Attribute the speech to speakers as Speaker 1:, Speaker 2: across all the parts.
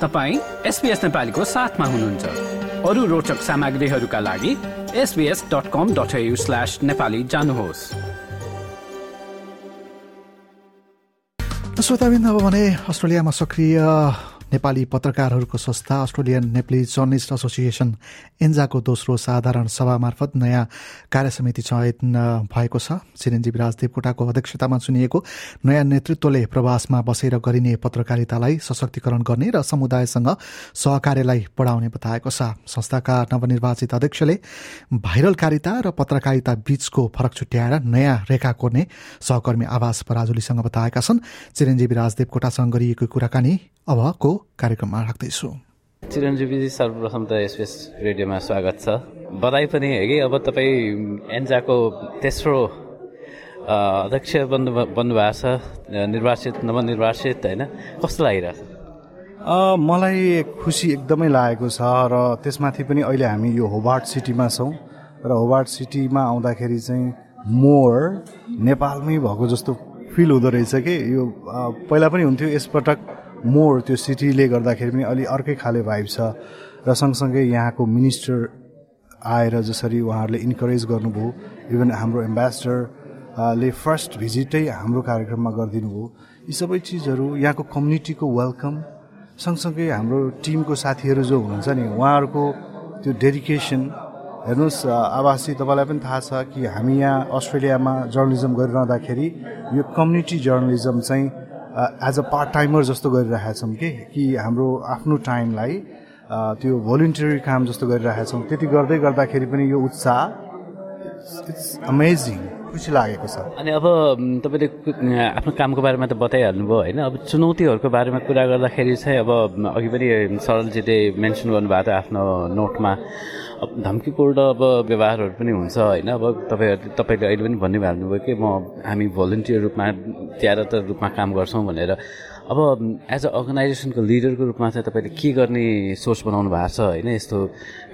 Speaker 1: तपाईँ एसपिएस नेपालीको साथमा हुनुहुन्छ। अरू रोचक सामग्रीहरूका लागि SBS dot com dot slash Nepali जानुहोस्।
Speaker 2: श्रोताबिन्द अब भने अस्ट्रेलियामा सक्रिय नेपाली पत्रकारहरूको संस्था अस्ट्रेलियन नेप्लिज जर्नलिस्ट एसोसिएसन एन्जाको दोस्रो साधारण सभा मार्फत नयाँ कार्यसमिति चयन भएको छ। चिरञ्जीवी राज देवकोटाको अध्यक्षतामा चुनिएको नयाँ नेतृत्वले प्रवासमा बसेर गरिने पत्रकारितालाई सशक्तिकरण गर्ने र समुदायसँग सहकार्यलाई बढाउने बताएको छ। संस्थाका नवनिर्वाचित अध्यक्षले भाइरलकारिता र पत्रकारिता बीचको फरक छुट्याएर नयाँ रेखा कोर्ने सहकर्मी आवास पराजुलीसँग बताएका छन्। चिरञ्जीवी राज देवकोटासँग गरिएको कुराकानी अबको कार्यक्रममा राख्दैछु।
Speaker 3: चिरञ्जीवीजी सर्वप्रथम त एसपिएस रेडियोमा स्वागत छ। बधाई पनि है कि अब तपाईँ एन्जाको तेस्रो अध्यक्ष बन्नु बन्नुभएको छ निर्वाचित नवनिर्वाचित होइन? कस्तो लागिरहेछ
Speaker 4: मलाई खुसी एकदमै लागेको छ र त्यसमाथि पनि अहिले हामी यो होबार्ट सिटीमा छौँ र होबार्ट सिटीमा आउँदाखेरि चाहिँ मोर नेपालमै भएको जस्तो फिल हुँदो रहेछ कि। यो पहिला पनि हुन्थ्यो यसपटक मोर त्यो सिटीले गर्दाखेरि पनि अलि अर्कै खाले भाइब छ। र सँगसँगै यहाँको मिनिस्टर आएर जसरी उहाँहरूले इन्करेज गर्नुभयो इभन हाम्रो एम्बेसडरले फर्स्ट भिजिटै हाम्रो कार्यक्रममा गरिदिनु भयो यी सबै चिजहरू यहाँको कम्युनिटीको वेलकम सँगसँगै हाम्रो टिमको साथीहरू जो हुनुहुन्छ नि उहाँहरूको त्यो डेडिकेसन हेर्नुहोस् आवासी तपाईँलाई पनि थाहा छ कि हामी यहाँ अस्ट्रेलियामा जर्नलिजम गरिरहँदाखेरि यो कम्युनिटी जर्नलिजम चाहिँ एज अ पार्ट टाइमर जस्तो गरिरहेका छौँ कि कि हाम्रो आफ्नो टाइमलाई त्यो भोलिन्टियरी काम जस्तो गरिरहेका छौँ। त्यति गर्दै गर्दाखेरि पनि यो उत्साह अमेजिङ खुसी लागेको छ।
Speaker 3: अनि अब तपाईँले आफ्नो कामको बारेमा त बताइहाल्नुभयो होइन। अब चुनौतीहरूको बारेमा कुरा गर्दाखेरि चाहिँ अब अघि पनि सरलजीले मेन्सन गर्नुभएको थियो आफ्नो नोटमा। अब धम्कीपूर्ण अब व्यवहारहरू पनि हुन्छ होइन। अब तपाईँहरू तपाईँले अहिले पनि भनिहाल्नुभयो कि म हामी भोलिन्टियर रूपमा ज्यादातर रूपमा काम गर्छौँ भनेर। अब एज अ अर्गनाइजेसनको लिडरको रूपमा चाहिँ तपाईँले के गर्ने सोच बनाउनु भएको छ होइन? यस्तो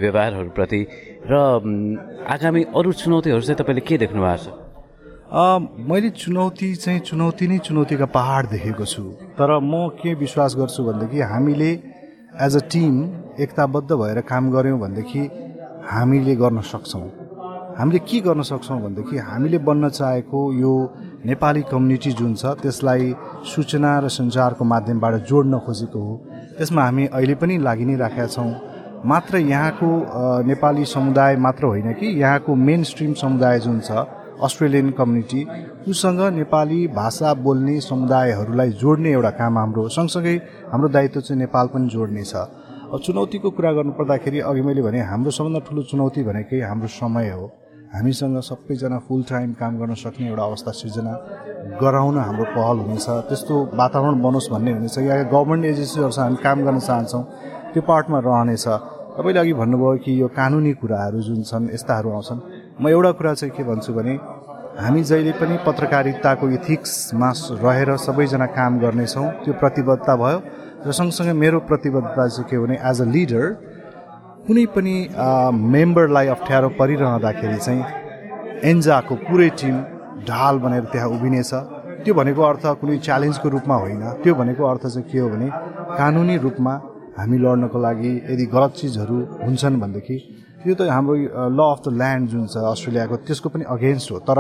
Speaker 3: व्यवहारहरूप्रति र आगामी अरू चुनौतीहरू चाहिँ तपाईँले के देख्नु भएको छ?
Speaker 4: मैले चुनौती चाहिँ चुनौती नै चुनौतीका पहाड देखेको छु। तर म के विश्वास गर्छु भनेदेखि हामीले एज अ टिम एकताबद्ध भएर काम गऱ्यौँ भनेदेखि हामीले गर्न सक्छौँ। हामीले के गर्न सक्छौँ भनेदेखि हामीले बन्न चाहेको यो नेपाली कम्युनिटी जुन छ त्यसलाई सूचना र सञ्चारको माध्यमबाट जोड्न खोजेको हो। त्यसमा हामी अहिले पनि लागि नै राखेका छौँ। मात्र यहाँको नेपाली समुदाय मात्र होइन कि यहाँको मेन स्ट्रिम समुदाय जुन छ अस्ट्रेलियन कम्युनिटी उसँग नेपाली भाषा बोल्ने समुदायहरूलाई जोड्ने एउटा काम हाम्रो सँगसँगै हाम्रो दायित्व चाहिँ नेपाल पनि जोड्ने छ। चुनौतीको कुरा गर्नुपर्दाखेरि अघि मैले भने हाम्रो सबभन्दा ठुलो चुनौती भनेकै हाम्रो समय हो। हामीसँग सबैजना फुल टाइम काम गर्न सक्ने एउटा अवस्था सिर्जना गराउन हाम्रो पहल हुनेछ। त्यस्तो वातावरण बनोस् भन्ने हुनेछ। या गभर्मेन्ट एजेन्सीहरूसँग हामी काम गर्न चाहन्छौँ त्यो पार्टमा रहनेछ। तपाईँले अघि भन्नुभयो कि यो कानुनी कुराहरू जुन छन् यस्ताहरू आउँछन्। म एउटा कुरा चाहिँ के भन्छु भने हामी जहिले पनि पत्रकारिताको इथिक्समा रहेर सबैजना काम गर्नेछौँ त्यो प्रतिबद्धता भयो। र सँगसँगै मेरो प्रतिबद्धता चाहिँ के भने एज अ लिडर कुनै पनि मेम्बरलाई अप्ठ्यारो परिरहँदाखेरि चाहिँ एन्जाको पुरै टिम ढाल बनेर त्यहाँ उभिनेछ। त्यो भनेको अर्थ कुनै च्यालेन्जको रूपमा होइन। त्यो भनेको अर्थ चाहिँ के हो भने कानुनी रूपमा हामी लड्नको लागि यदि गलत चिजहरू हुन्छन् भनेदेखि त्यो त हाम्रो ल अफ द ल्यान्ड जुन छ अस्ट्रेलियाको त्यसको पनि अगेन्स्ट हो। तर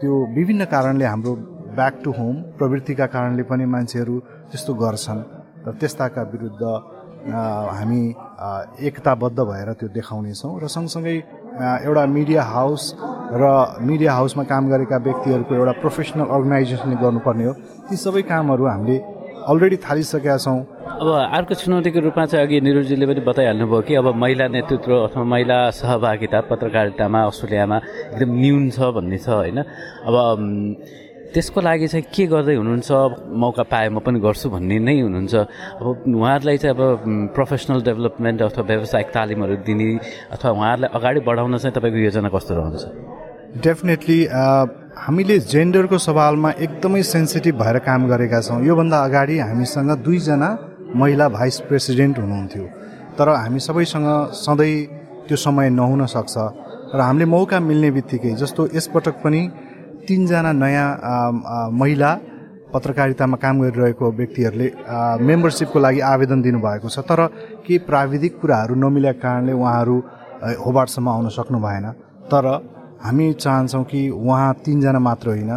Speaker 4: त्यो विभिन्न कारणले हाम्रो ब्याक टु होम प्रवृत्तिका कारणले पनि मान्छेहरू त्यस्तो गर्छन्। र त्यस्ताका विरुद्ध हामी एकताबद्ध भएर त्यो देखाउनेछौँ र सँगसँगै एउटा मिडिया हाउस र मिडिया हाउसमा काम गरेका व्यक्तिहरूको एउटा प्रोफेसनल अर्गनाइजेसनले गर्नुपर्ने हो। ती सबै कामहरू हामीले अलरेडी थालिसकेका छौँ।
Speaker 3: अब अर्को चुनौतीको रूपमा चाहिँ अघि निरुजीले पनि बताइहाल्नुभयो कि अब महिला नेतृत्व अथवा महिला सहभागिता पत्रकारितामा अस्ट्रेलियामा एकदम न्यून छ भन्ने छ होइन? अब त्यसको लागि चाहिँ के गर्दै हुनुहुन्छ? मौका पाए म पनि गर्छु भन्ने नै हुनुहुन्छ। अब उहाँहरूलाई चाहिँ अब प्रोफेसनल डेभलपमेन्ट अथवा व्यावसायिक तालिमहरू दिने अथवा उहाँहरूलाई अगाडि बढाउन चाहिँ तपाईँको योजना कस्तो रहन्छ?
Speaker 4: डेफिनेटली हामीले जेन्डरको सवालमा एकदमै सेन्सिटिभ भएर काम गरेका छौँ। योभन्दा अगाडि हामीसँग दुईजना महिला भाइस प्रेसिडेन्ट हुनुहुन्थ्यो। तर हामी सबैसँग सधैँ त्यो समय नहुन सक्छ। र हामीले मौका मिल्ने बित्तिकै जस्तो यसपटक पनि तिनजना नयाँ महिला पत्रकारितामा काम गरिरहेको व्यक्तिहरूले मेम्बरसिपको लागि आवेदन दिनुभएको छ। तर केही प्राविधिक कुराहरू नमिलेको कारणले उहाँहरू होबार्टसम्म आउन सक्नु भएन। तर हामी चाहन्छौँ कि उहाँ तिनजना मात्र होइन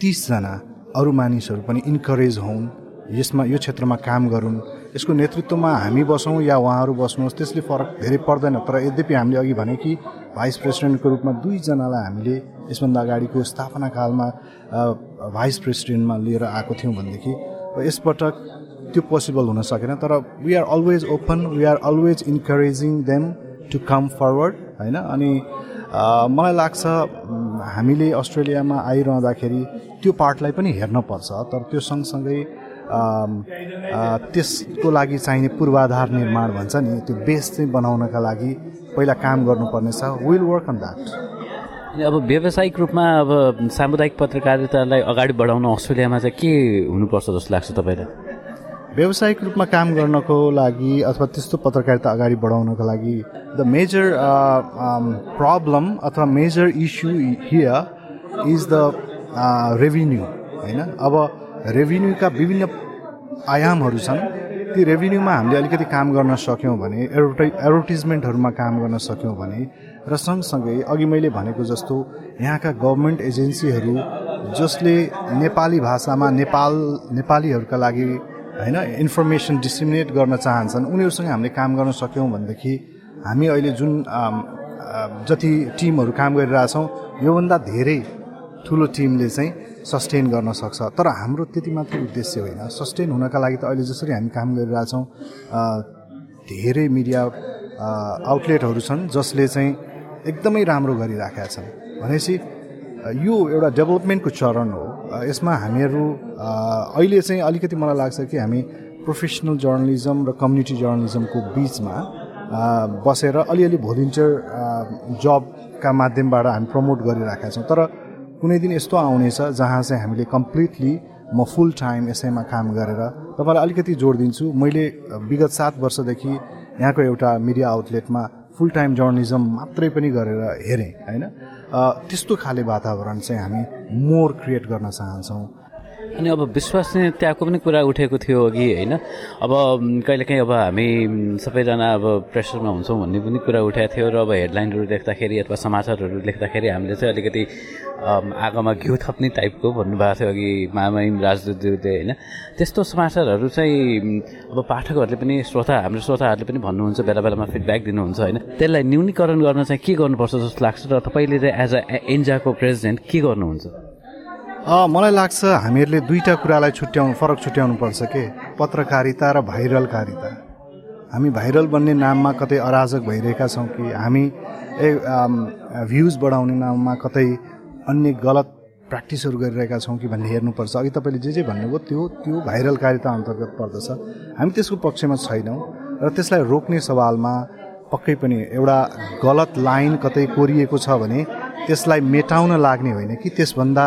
Speaker 4: तिसजना अरू मानिसहरू पनि इन्करेज हुन् यसमा यो क्षेत्रमा काम गरून्। यसको नेतृत्वमा हामी बसौँ या उहाँहरू बस्नुहोस् त्यसले फरक धेरै पर्दैन। तर यद्यपि हामीले अघि भने कि भाइस प्रेसिडेन्टको रूपमा दुईजनालाई हामीले यसभन्दा अगाडिको स्थापना कालमा भाइस प्रेसिडेन्टमा लिएर आएको थियौँ भनेदेखि यसपटक त्यो पोसिबल हुन सकेन तर we are always open we are always encouraging them to come forward होइन? अनि मलाई लाग्छ हामीले अस्ट्रेलियामा आइरहँदाखेरि त्यो पार्टलाई पनि हेर्न पर्छ तर त्यो सँगसँगै त्यसको लागि चाहिने पूर्वाधार निर्माण भन्छ नि त्यो बेस चाहिँ बनाउनका लागि पहिला काम गर्नुपर्नेछ। विल वर्क अन द्याट
Speaker 3: अब व्यावसायिक रूपमा अब सामुदायिक पत्रकारितालाई अगाडि बढाउन अस्ट्रेलियामा चाहिँ के हुनुपर्छ जस्तो लाग्छ तपाईँलाई?
Speaker 4: व्यावसायिक रूपमा काम गर्नको लागि अथवा त्यस्तो पत्रकारिता अगाडि बढाउनको लागि द मेजर प्रब्लम अथवा major issue here is the revenue होइन? अब रेभिन्यूका विभिन्न आयामहरू छन्। ती रेभिन्यूमा हामीले अलिकति काम गर्न सक्यौँ भने एडभर्टाइ एडभर्टिजमेन्टहरूमा काम गर्न सक्यौँ भने र सँगसँगै अघि मैले भनेको जस्तो यहाँका गभर्मेन्ट एजेन्सीहरू जसले नेपाली भाषामा नेपाल नेपालीहरूका लागि होइन इन्फर्मेसन डिस्ट्रिमिनेट गर्न चाहन्छन् उनीहरूसँग हामीले काम गर्न सक्यौँ भनेदेखि हामी अहिले जुन जति टिमहरू काम गरिरहेछौँ योभन्दा धेरै ठुलो टिमले चाहिँ सस्टेन गर्न सक्छ। तर हाम्रो त्यति मात्रै उद्देश्य होइन। सस्टेन हुनका लागि त अहिले जसरी हामी काम गरिरहेछौँ धेरै मिडिया आउटलेटहरू छन् जसले चाहिँ एकदमै राम्रो गरिराखेका छन्। भनेपछि यो एउटा डेभलपमेन्टको चरण हो। यसमा हामीहरू अहिले चाहिँ अलिकति मलाई लाग्छ कि हामी प्रोफेसनल जर्नलिजम र कम्युनिटी जर्नलिजमको बिचमा बसेर अलिअलि भोलिन्टियर जबका माध्यमबाट हामी प्रमोट गरिराखेका छौँ। तर कुनै दिन यस्तो आउनेछ जहाँ चाहिँ हामीले कम्प्लिटली म फुल टाइम यसैमा काम गरेर तपाईँलाई अलिकति जोड दिन्छु। मैले विगत सात वर्षदेखि यहाँको एउटा मिडिया आउटलेटमा फुल टाइम जर्नलिजम मात्रै पनि गरेर हेरेँ होइन? त्यस्तो खाले वातावरण चाहिँ हामी मोर क्रिएट गर्न चाहन्छौँ।
Speaker 3: अनि अब विश्वसनीय त्यहाँको पनि कुरा उठेको थियो अघि होइन? अब कहिलेकाहीँ अब हामी सबैजना अब प्रेसरमा हुन्छौँ भन्ने पनि कुरा उठाएको थियो र अब हेडलाइनहरू लेख्दाखेरि अथवा समाचारहरू लेख्दाखेरि हामीले चाहिँ अलिकति आगोमा घिउ थप्ने टाइपको भन्नुभएको थियो अघि मामाइम राजदूतज्यूले होइन? त्यस्तो समाचारहरू चाहिँ अब पाठकहरूले पनि श्रोता हाम्रो श्रोताहरूले पनि भन्नुहुन्छ बेला बेलामा फिडब्याक दिनुहुन्छ होइन? त्यसलाई न्यूनीकरण गर्न चाहिँ के गर्नुपर्छ जस्तो लाग्छ र तपाईँले चाहिँ एज अ एन्जाको प्रेसिडेन्ट के गर्नुहुन्छ?
Speaker 4: मलाई लाग्छ हामीहरूले दुईवटा कुरालाई छुट्याउनु फरक छुट्याउनु पर्छ के? पत्रकारिता र भाइरलकारिता। हामी भाइरल बन्ने नाममा कतै अराजक भइरहेका छौँ कि हामी ए भ्युज बढाउने नाममा कतै अन्य गलत प्र्याक्टिसहरू गरिरहेका छौँ कि भन्ने हेर्नुपर्छ। अघि तपाईँले जे जे भन्नुभयो त्यो त्यो भाइरलकारिता अन्तर्गत पर्दछ। हामी त्यसको पक्षमा छैनौँ र त्यसलाई रोक्ने सवालमा पक्कै पनि एउटा गलत लाइन कतै कोरिएको छ भने त्यसलाई मेटाउन लाग्ने होइन कि त्यसभन्दा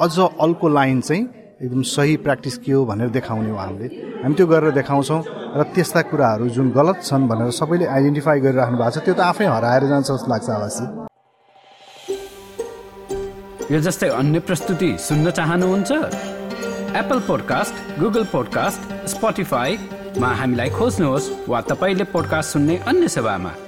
Speaker 4: अझ अल्को लाइन चाहिँ एकदम सही प्र्याक्टिस के हो भनेर देखाउने हो हामीले। हामी त्यो गरेर देखाउँछौँ र त्यस्ता कुराहरू जुन गलत छन् भनेर सबैले आइडेन्टिफाई गरिराख्नु भएको छ त्यो त आफै हराएर जान्छ जस्तो लाग्छ आवासी
Speaker 1: यो जस्तै अन्य प्रस्तुति सुन्न चाहनुहुन्छ? एप्पल पोडकास्ट गुगल पोडकास्ट स्पोटिफाईमा हामीलाई खोज्नुहोस् वा तपाईँले पोडकास्ट सुन्ने अन्य सेवामा।